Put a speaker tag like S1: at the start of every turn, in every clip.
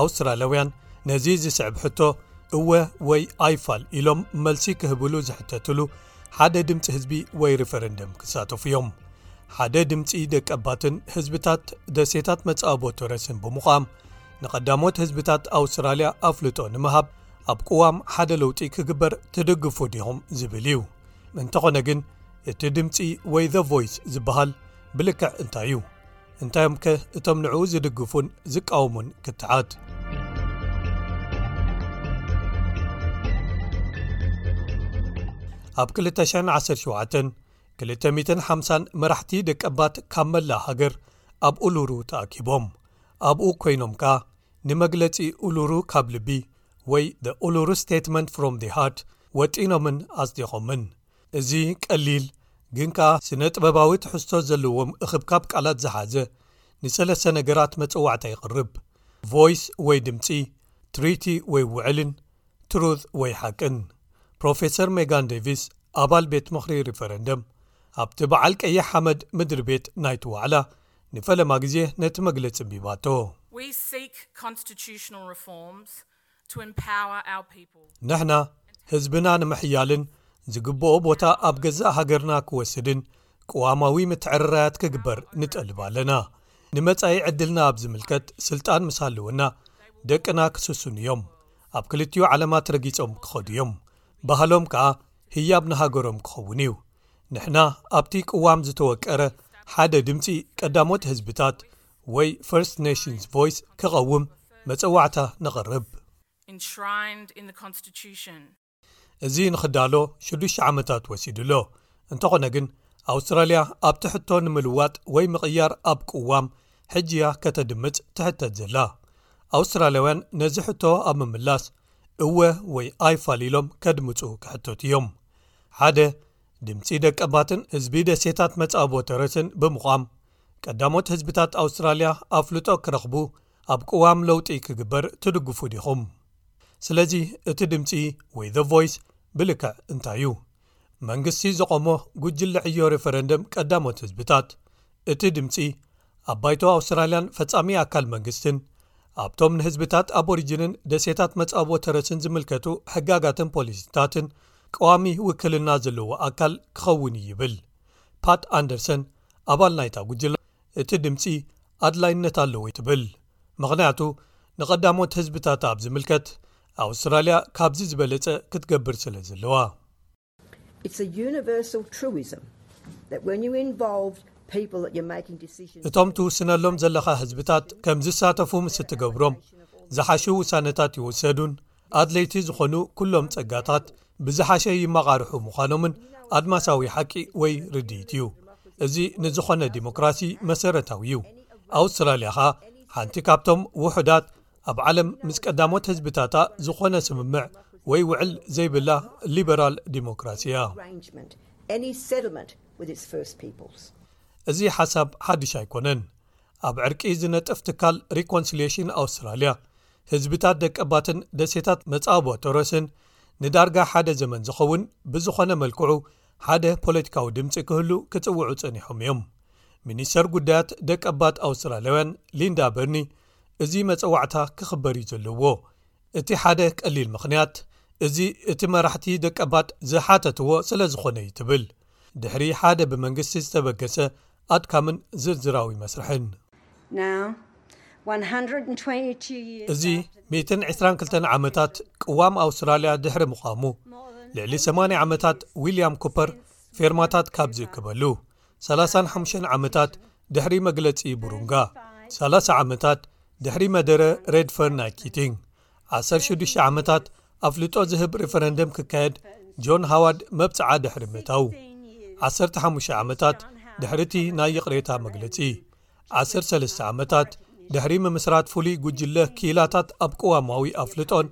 S1: ኣውስትራልያውያን ነዚ ዝስዕብ ሕቶ እወ ወይ ኣይፋል ኢሎም መልሲ ክህብሉ ዝሕተትሉ ሓደ ድምፂ ህዝቢ ወይ ሪፈረንደም ክሳተፉ እዮም ሓደ ድምፂ ደቀባትን ህዝብታት ደሴታት መፃእቦቶረስን ብምዃም ንቐዳሞት ህዝብታት ኣውስትራልያ ኣፍልጦ ንምሃብ ኣብ ቅዋም ሓደ ለውጢ ክግበር ትድግፉ ድኹም ዝብል እዩ እንተኾነ ግን እቲ ድምፂ ወይ ዘ ቮይስ ዝበሃል ብልክዕ እንታይ እዩ እንታይዮም ከ እቶም ንዕኡ ዝድግፉን ዝቃወሙን ክትዓት ኣብ 217 250 መራሕቲ ደቀባት ካብ መላ ሃገር ኣብ ኡሉሩ ተኣኪቦም ኣብኡ ኮይኖም ከኣ ንመግለጺ ኡሉሩ ካብ ልቢ ወይ ኡሉሩ ስቴትመንት ፍሮም ሃርት ወጢኖምን ኣጽዲቖምን እዚ ቀሊል ግን ከኣ ስነጥበባዊ ትሕዝቶ ዘለዎም እኽብካብ ቃላት ዝሓዘ ንሰለስተ ነገራት መጸዋዕታ የቕርብ፣ Voice ወይ ድምጺ፣ Treaty ወይ ውዕልን፣ Truth ወይ ሓቅን። ፕሮፌሰር ሜጋን ዴቪስ፣ ኣባል ቤት ምኽሪ ሪፈረንደም፣ ኣብቲ በዓል ቀይሕ ሓመድ ምድሪ ቤት ናይቲ ዋዕላ ንፈለማ ግዜ ነቲ መግለጺ ኣንቢባቶ። ንሕና ህዝብና ንምሕያልን ዝግብኦ ቦታ ኣብ ገዛእ ሃገርና ክወስድን ቅዋማዊ ምትዕርራያት ክግበር ንጠልብ ኣለና ንመጻኢ ዕድልና ኣብ ዝምልከት ስልጣን ምስ ሃለወና ደቅና ክስስኑ እዮም ኣብ ክልትዮ ዓለማት ረጊጾም ክኸዱ እዮም ባህሎም ከኣ ህያብ ንሃገሮም ክኸውን እዩ ንሕና ኣብቲ ቅዋም ዝተወቀረ ሓደ ድምፂ ቀዳሞት ህዝብታት ወይ ፈርስት ናሽንስ ቮይስ ክቐውም መጸዋዕታ ነቕርብ። እዚ ንክዳሎ ሽዱሽተ ዓመታት ወሲዱ ኣሎ እንተኾነ ግን ኣውስትራልያ ኣብቲ ሕቶ ንምልዋጥ ወይ ምቕያር ኣብ ቅዋም ሕጂ እያ ከተድምጽ ትሕተት ዘላ ኣውስትራልያውያን ነዚ ሕቶ ኣብ ምምላስ እወ ወይ ኣይፋል ኢሎም ከድምጹ ክሕተቱ እዮም ሓደ ድምፂ ደቀባትን ህዝቢ ደሴታት መፃእቦ ተረስን ብምቛም ቀዳሞት ህዝብታት ኣውስትራልያ ኣፍልጦ ክረኽቡ ኣብ ቅዋም ለውጢ ክግበር ትድግፉ ዲኹም ስለዚ እቲ ድምፂ ወይ ዘ ቮይስ ብልክዕ እንታይ እዩ መንግስቲ ዘቖሞ ጉጅለ ዕዮ ሪፈረንደም ቀዳሞት ህዝብታት እቲ ድምፂ ኣብ ባይቶ ኣውስትራልያን ፈፃሚ ኣካል መንግስትን ኣብቶም ንህዝብታት ኣብ ኦሪጅንን ደሴታት መፃቦ ተረስን ዝምልከቱ ሕጋጋትን ፖሊሲታትን ቀዋሚ ውክልና ዘለዎ ኣካል ክኸውን ይብል ፓት ኣንደርሰን ኣባል ናይታ ጉጅለ እቲ ድምጺ ኣድላይነት ኣለዎ ትብል ምኽንያቱ ንቀዳሞት ህዝብታት ኣብ ዝምልከት ኣውስትራልያ ካብዚ ዝበለጸ ክትገብር ስለ ዘለዋ። እቶም ትውስነሎም ዘለኻ ህዝብታት ከም ዝሳተፉ ምስ እትገብሮም ዝሓሹ ውሳነታት ይውሰዱን ኣድለይቲ ዝዀኑ ኵሎም ጸጋታት ብዝሓሸ ይመቓርሑ ምዃኖምን ኣድማሳዊ ሓቂ ወይ ርድኢት እዩ። እዚ ንዝዀነ ዲሞክራሲ መሰረታዊ እዩ፣ ኣውስትራልያ ኸኣ ሓንቲ ካብቶም ውሑዳት ኣብ ዓለም ምስ ቀዳሞት ህዝብታታ ዝዀነ ስምምዕ ወይ ውዕል ዘይብላ ሊበራል ዲሞክራሲ እያ። እዚ ሓሳብ ሓድሽ ኣይኰነን። ኣብ ዕርቂ ዝነጥፍ ትካል ሪኮንስልየሽን ኣውስትራልያ፣ ህዝብታት ደቀባትን ደሴታት መጻብቦ ቶረስን ንዳርጋ ሓደ ዘመን ዝኸውን ብዝኾነ መልክዑ ሓደ ፖለቲካዊ ድምጺ ክህሉ ክጽውዑ ጸኒሖም እዮም ሚኒስተር ጉዳያት ደቀባት ኣውስትራልያውያን ሊንዳ በርኒ እዚ መጸዋዕታ ክኽበር እዩ ዘለዎ እቲ ሓደ ቀሊል ምኽንያት እዚ እቲ መራሕቲ ደቀባት ዝሓተትዎ ስለ ዝኾነ እዩ ትብል ድሕሪ ሓደ ብመንግስቲ ዝተበገሰ ኣድካምን ዝርዝራዊ መስርሕን። እዚ ሚእትን ዕስራን ክልተን ዓመታት ቅዋም ኣውስትራልያ ድሕሪ ምቛሙ ልዕሊ ሰማንያ ዓመታት ዊልያም ኩፐር ፌርማታት ካብ ዝእክበሉ ሰላሳን ሓሙሽተን ዓመታት ድሕሪ መግለጺ ቡሩንጋ ሰላሳ ዓመታት ድሕሪ መደረ ሬድፈርን ናይ ኪቲንግ ዓሰርተ ሽዱሽተ ዓመታት ኣፍልጦ ዝህብ ሪፈረንደም ክካየድ ጆን ሃዋርድ መብጽዓ ድሕሪ ምእታዉ ዓሰርተ ሓሙሽተ ዓመታት ድሕሪ እቲ ናይ ይቕሬታ መግለጺ ዓሰተ ሰለስተ ዓመታት ድሕሪ ምምስራት ፍሉይ ጉጅለ ክኢላታት ኣብ ቅዋማዊ ኣፍልጦን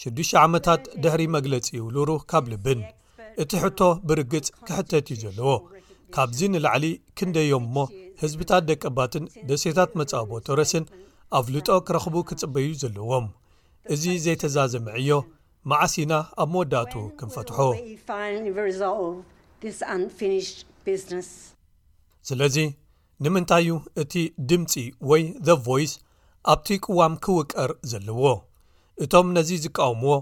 S1: ሽዱሽተ ዓመታት ድሕሪ መግለጺ ውሉሩ ካብ ልብን እቲ ሕቶ ብርግጽ ክሕተት እዩ ዘለዎ ካብዚ ንላዕሊ ክንደዮም እሞ ህዝብታት ደቀባትን ደሴታት መጻቦ ቶረስን ኣፍልጦ ክረኽቡ ክጽበዩ ዘለዎም እዚ ዘይተዛዘመ ዕዮ መዓስ ኢና ኣብ መወዳእቱ ክንፈትሖ ስለዚ ንምንታይ እዩ እቲ ድምፂ ወይ the voice ኣብቲ ቅዋም ክውቀር ዘለዎ? እቶም ነዚ ዝቃወምዎ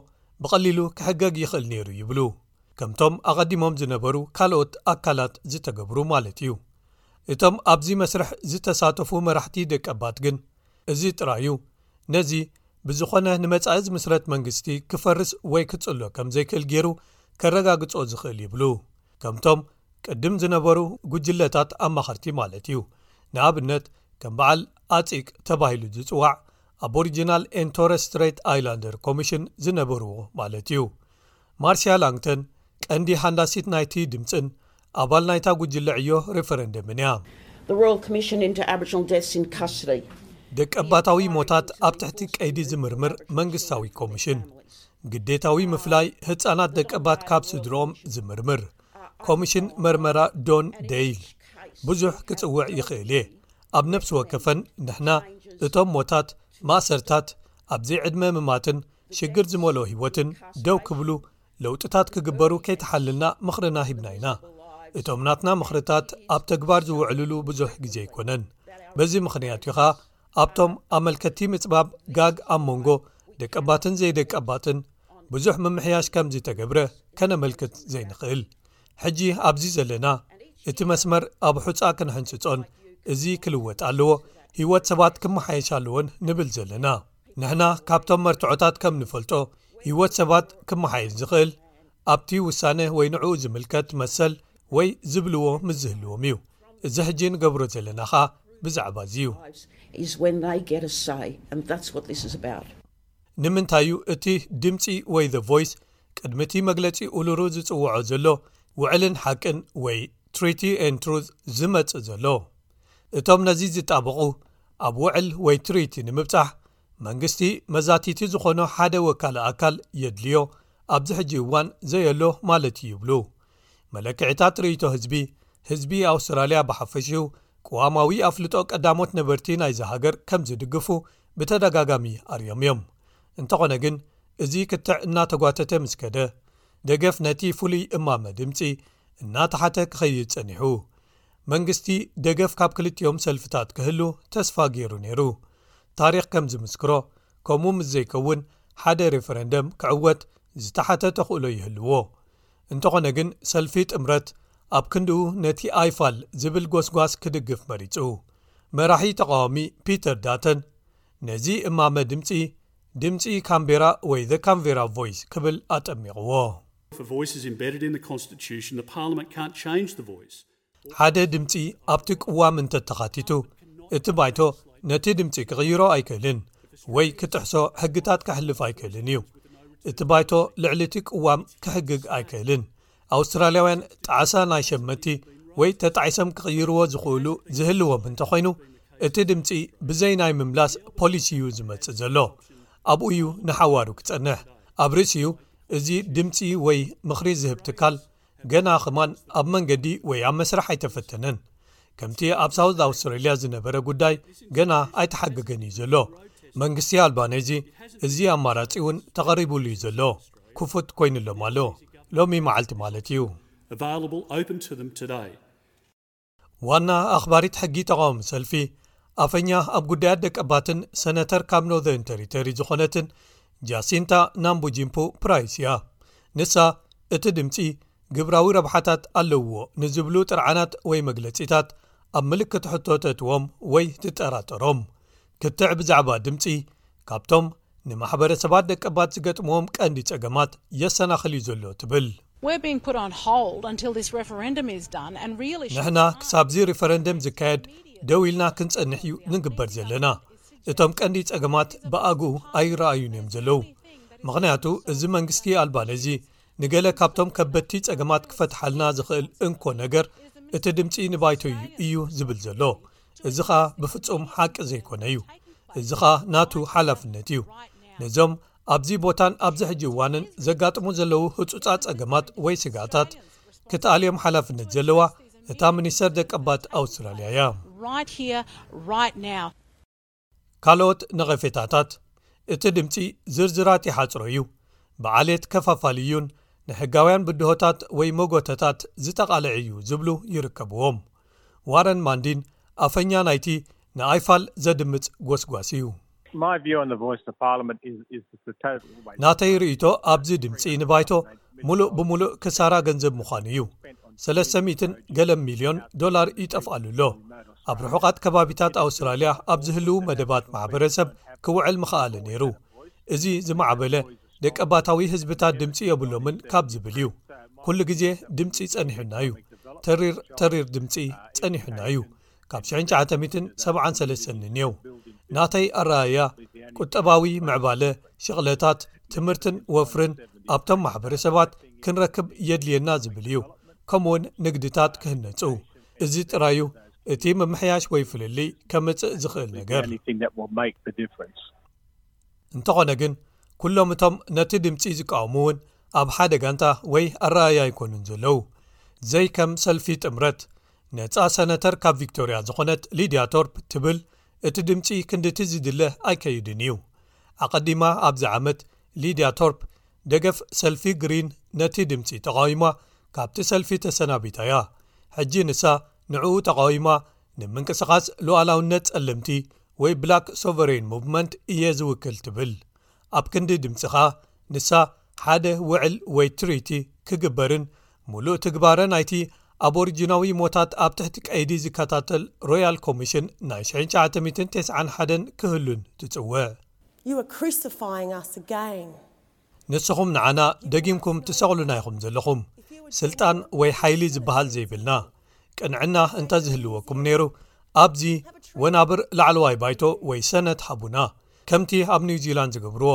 S1: ብቐሊሉ ክሕገግ ይኽእል ነይሩ ይብሉ። ከምቶም ኣቐዲሞም ዝነበሩ ካልኦት ኣካላት ዝተገብሩ ማለት እዩ። እቶም ኣብዚ መስርሕ ዝተሳተፉ መራሕቲ ደቀባት ግን እዚ ጥራዩ ነዚ ብዝኾነ ንመጻኢ ዝምስረት መንግስቲ ክፈርስ ወይ ክጽሎ ከምዘይክእል ገይሩ ከረጋግጾ ዝኽእል ይብሉ። ከምቶም ቅድም ዝነበሩ ጉጅለታት ኣማኸርቲ ማለት እዩ። ንኣብነት ከም በዓል ኣጺቅ ተባሂሉ ዝጽዋዕ ኣቦሪጂናል ኤን ቶረስ ስትረይት ኣይላንደር ኮሚሽን ዝነበርዎ ማለት እዩ። ማርሲያ ላንግተን ቀንዲ ሃንዳሲት ናይቲ ድምጽን ኣባል ናይታ ጉጅለ ዕዮ ሪፈረንደምን እያ። ደቀባታዊ ሞታት ኣብ ትሕቲ ቀይዲ ዝምርምር መንግስታዊ ኮሚሽን። ግዴታዊ ምፍላይ ህፃናት ደቀባት ካብ ስድሮኦም ዝምርምር ኮሚሽን መርመራ ዶን ደይል ብዙሕ ክጽውዕ ይኽእል እየ ኣብ ነፍሲ ወከፈን ንሕና እቶም ሞታት ማእሰርታት ኣብዘይ ዕድመ ምማትን ሽግር ዝመልኦ ህይወትን ደው ክብሉ ለውጥታት ክግበሩ ከይተሓልልና ምኽርና ሂብና ኢና እቶም ናትና ምኽርታት ኣብ ተግባር ዝውዕልሉ ብዙሕ ግዜ ኣይኮነን በዚ ምኽንያት ኢኻ ኣብቶም ኣመልከቲ ምጽባብ ጋግ ኣብ መንጎ ደቀባትን ዘይደቀባትን ብዙሕ ምምሕያሽ ከም ዝተገብረ ከነመልክት ዘይንኽእል ሕጂ ኣብዚ ዘለና እቲ መስመር ኣብ ሑፃ ክንሕንፅፆን እዚ ክልወጥ ኣለዎ ህይወት ሰባት ክመሓየሽ ኣለዎን ንብል ዘለና ንሕና ካብቶም መርትዖታት ከም ንፈልጦ ህይወት ሰባት ክመሓየሽ ዝኽእል ኣብቲ ውሳነ ወይ ንዕኡ ዝምልከት መሰል ወይ ዝብልዎ ምስ ዝህልዎም እዩ። እዚ ሕጂ ንገብሮ ዘለና ኸኣ ብዛዕባ እዚ እዩ። ንምንታይ እዩ እቲ ድምጺ ወይ the voice ቅድሚ እቲ መግለጺ ኡሉሩ ዝጽውዖ ዘሎ ውዕልን ሓቅን ወይ Treaty and Truth ዝመጽእ ዘሎ? እቶም ነዚ ዝጣበቑ ኣብ ውዕል ወይ ትሪቲ ንምብጻሕ መንግስቲ መዛቲቲ ዝኾኖ ሓደ ወካሊ ኣካል የድልዮ ኣብዚ ሕጂ እዋን ዘየሎ ማለት እዩ ይብሉ መለክዒታት ርእይቶ ህዝቢ ህዝቢ ኣውስትራልያ ብሓፈሽኡ ቅዋማዊ ኣፍልጦ ቀዳሞት ነበርቲ ናይዚ ሃገር ከም ዝድግፉ ብተደጋጋሚ ኣርዮም እዮም እንተኾነ ግን እዚ ክትዕ እናተጓተተ ምስ ከደ ደገፍ ነቲ ፍሉይ እማመ ድምፂ እናተሓተ ክኸይድ ፀኒሑ መንግስቲ ደገፍ ካብ ክልትኦም ሰልፍታት ክህሉ ተስፋ ገይሩ ነይሩ ታሪኽ ከም ዝምስክሮ ከምኡ ምስ ዘይከውን ሓደ ሬፈረንደም ክዕወት ዝተሓተ ተኽእሎ ይህልዎ። እንተኾነ ግን ሰልፊ ጥምረት ኣብ ክንድኡ ነቲ ኣይፋል ዝብል ጎስጓስ ክድግፍ መሪጹ። መራሒ ተቓዋሚ ፒተር ዳተን ነዚ እማመ ድምጺ ድምጺ ካንቤራ ወይ The Canvera Voice ክብል ኣጠሚቕዎ። ሓደ ድምጺ ኣብቲ ቅዋም እንተ ተኻቲቱ እቲ ባይቶ ነቲ ድምጺ ክቕይሮ ኣይክእልን ወይ ክጥሕሶ ሕግታት ከሕልፍ ኣይክእልን እዩ እቲ ባይቶ ልዕሊ እቲ ቅዋም ክሕግግ ኣይክእልን ኣውስትራልያውያን ጣዕሳ ናይ ሸመቲ ወይ ተጣዒሶም ክቕይርዎ ዝኽእሉ ዝህልዎም እንተኾይኑ እቲ ድምፂ ብዘይ ናይ ምምላስ ፖሊሲ እዩ ዝመፅእ ዘሎ ኣብኡ ዩ ንሓዋሩ ክፀንሕ ኣብ ርእሲኡ እዚ ድምፂ ወይ ምኽሪ ዝህብ ትካል ገና ኸማን ኣብ መንገዲ ወይ ኣብ መስራሕ ኣይተፈተነን ከምቲ ኣብ ሳውት ኣውስትራልያ ዝነበረ ጉዳይ ገና ኣይተሓገገን እዩ ዘሎ መንግስቲ ኣልባነዚ እዚ ኣማራፂ እውን ተቐሪቡሉ እዩ ዘሎ ክፉት ኮይኑሎም ኣሎ ሎሚ መዓልቲ ማለት እዩ ዋና ኣኽባሪት ሕጊ ተቓወሚ ሰልፊ ኣፈኛ ኣብ ጉዳያት ደቀባትን ሰነተር ካብ ኖዘርን ተሪተሪ ዝኾነትን ጃሲንታ ናምቡጂምፑ ፕራይስ እያ ንሳ እቲ ድምፂ ግብራዊ ረብሓታት ኣለውዎ ንዝብሉ ጥርዓናት ወይ መግለፂታት ኣብ ምልክት ሕቶ ተትዎም ወይ ትጠራጠሮም ክትዕ ብዛዕባ ድምፂ ካብቶም ንማሕበረሰባት ደቀባት ዝገጥምዎም ቀንዲ ፀገማት የሰናኽል እዩ ዘሎ ትብል። ንሕና ክሳብዚ ሪፈረንደም ዝካየድ ደው ኢልና ክንፀንሕ እዩ ንግበር ዘለና። እቶም ቀንዲ ፀገማት ብኣግኡ ኣይረኣዩን እዮም ዘለዉ። ምኽንያቱ እዚ መንግስቲ ኣልባ ነዚ ንገለ ካብቶም ከበድቲ ፀገማት ክፈትሓልና ዝኽእል እንኮ ነገር እቲ ድምፂ ንባይቶ እዩ እዩ ዝብል ዘሎ። እዚ ኸኣ ብፍጹም ሓቂ ዘይኰነ እዩ እዚ ኸኣ ናቱ ሓላፍነት እዩ ነዞም ኣብዚ ቦታን ኣብዚ ሕጂ እዋንን ዘጋጥሙ ዘለዉ ህጹጻ ጸገማት ወይ ስጋእታት ክትኣልዮም ሓላፍነት ዘለዋ እታ ሚኒስተር ደቀባት ኣውስትራልያ እያ። ካልኦት ነቐፌታታት እቲ ድምጺ ዝርዝራት ይሓጽሮ እዩ፣ ብዓሌት ከፋፋሊ እዩን ንሕጋውያን ብድሆታት ወይ መጎተታት ዝጠቓልዕ እዩ ዝብሉ ይርከብዎም። ዋረን ማንዲን ኣፈኛ ናይቲ ንኣይፋል ዘድምጽ ጎስጓስ እዩ። ናተይ ርእይቶ ኣብዚ ድምጺ ንባይቶ ምሉእ ብምሉእ ክሳራ ገንዘብ ምዃኑ እዩ ሰለስተ ሚትን ገለ ሚልዮን ዶላር ይጠፍኣሉ ኣሎ ኣብ ርሑቓት ከባቢታት ኣውስትራልያ ኣብ ዝህልው መደባት ማሕበረሰብ ክውዕል ምኽኣለ ነይሩ እዚ ዝማዕበለ ደቀባታዊ ህዝብታት ድምፂ የብሎምን ካብ ዝብል እዩ ኩሉ ግዜ ድምፂ ፀኒሑና እዩ ተሪር ተሪር ድምፂ ፀኒሑና እዩ ካብ 1973 ንኔው ናተይ ኣረኣያ ቁጠባዊ ምዕባለ ሽቕለታት ትምህርትን ወፍርን ኣብቶም ማሕበረሰባት ክንረክብ የድልየና ዝብል እዩ ከምኡ ውን ንግድታት ክህነፁ እዚ ጥራዩ እቲ ምምሕያሽ ወይ ፍልልይ ከምፅእ ዝኽእል ነገር እንተኾነ ግን ኩሎም እቶም ነቲ ድምፂ ዝቃወሙ እውን ኣብ ሓደ ጋንታ ወይ ኣረኣያ ኣይኮኑን ዘለዉ ዘይከም ሰልፊ ጥምረት ነጻ ሰነተር ካብ ቪክቶርያ ዝኾነት ሊድያ ቶርፕ ትብል እቲ ድምጺ ክንድቲ ዝድለ ኣይከይድን እዩ ኣቐዲማ ኣብዚ ዓመት ሊድያ ቶርፕ ደገፍ ሰልፊ ግሪን ነቲ ድምጺ ተቓዊማ ካብቲ ሰልፊ ተሰናቢታ እያ ሕጂ ንሳ ንዕኡ ተቓዊማ ንምንቅስቓስ ሉዓላውነት ጸልምቲ ወይ ብላክ ሶቨረይን ሙቭመንት እየ ዝውክል ትብል ኣብ ክንዲ ድምጺ ከኣ ንሳ ሓደ ውዕል ወይ ትሪቲ ክግበርን ምሉእ ትግባረ ናይቲ ኣብ ኦሪጂናዊ ሞታት ኣብ ትሕቲ ቀይዲ ዝከታተል ሮያል ኮሚሽን ናይ 1991 ክህሉን ትጽውዕ። ንስኹም ንዓና ደጊምኩም ትሰቕሉና ኢኹም ዘለኹም። ስልጣን ወይ ሓይሊ ዝበሃል ዘይብልና። ቅንዕና እንተ ዝህልወኩም ነይሩ ኣብዚ ወናብር ላዕለዋይ ባይቶ ወይ ሰነት ሃቡና። ከምቲ ኣብ ኒውዚላንድ ዝገብርዎ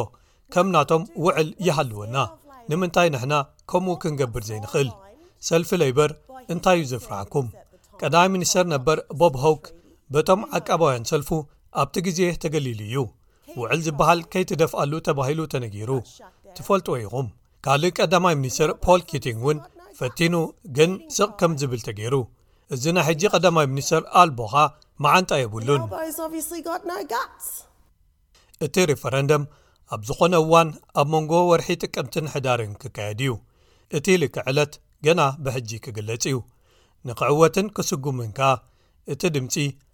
S1: ከም ናቶም ውዕል ይሃልወና ንምንታይ ንሕና ከምኡ ክንገብር ዘይንኽእል ሰልፊ ለይበር እንታይ እዩ ዘፍራሓኩም ቀዳማይ ሚኒስተር ነበር ቦብ ሆውክ በቶም ዓቃባውያን ሰልፉ ኣብቲ ግዜ ተገሊሉ እዩ ውዕል ዝበሃል ከይትደፍኣሉ ተባሂሉ ተነጊሩ ትፈልጥዎ ኢኹም ካልእ ቀዳማይ ሚኒስትር ፖል ኪቲንግ እውን ፈቲኑ ግን ስቕ ከም ዝብል ተገይሩ እዚ ናይ ሕጂ ቀዳማይ ሚኒስትር ኣልቦኻ መዓንጣ የብሉን እቲ ሪፈረንደም ኣብ ዝኾነ እዋን ኣብ መንጎ ወርሒ ጥቅምትን ሕዳርን ክካየድ እዩ እቲ ልክ ዕለት ገና ብሕጂ ክግለጽ እዩ ንክዕወትን ክስጉምን ከኣ እቲ ድምፂ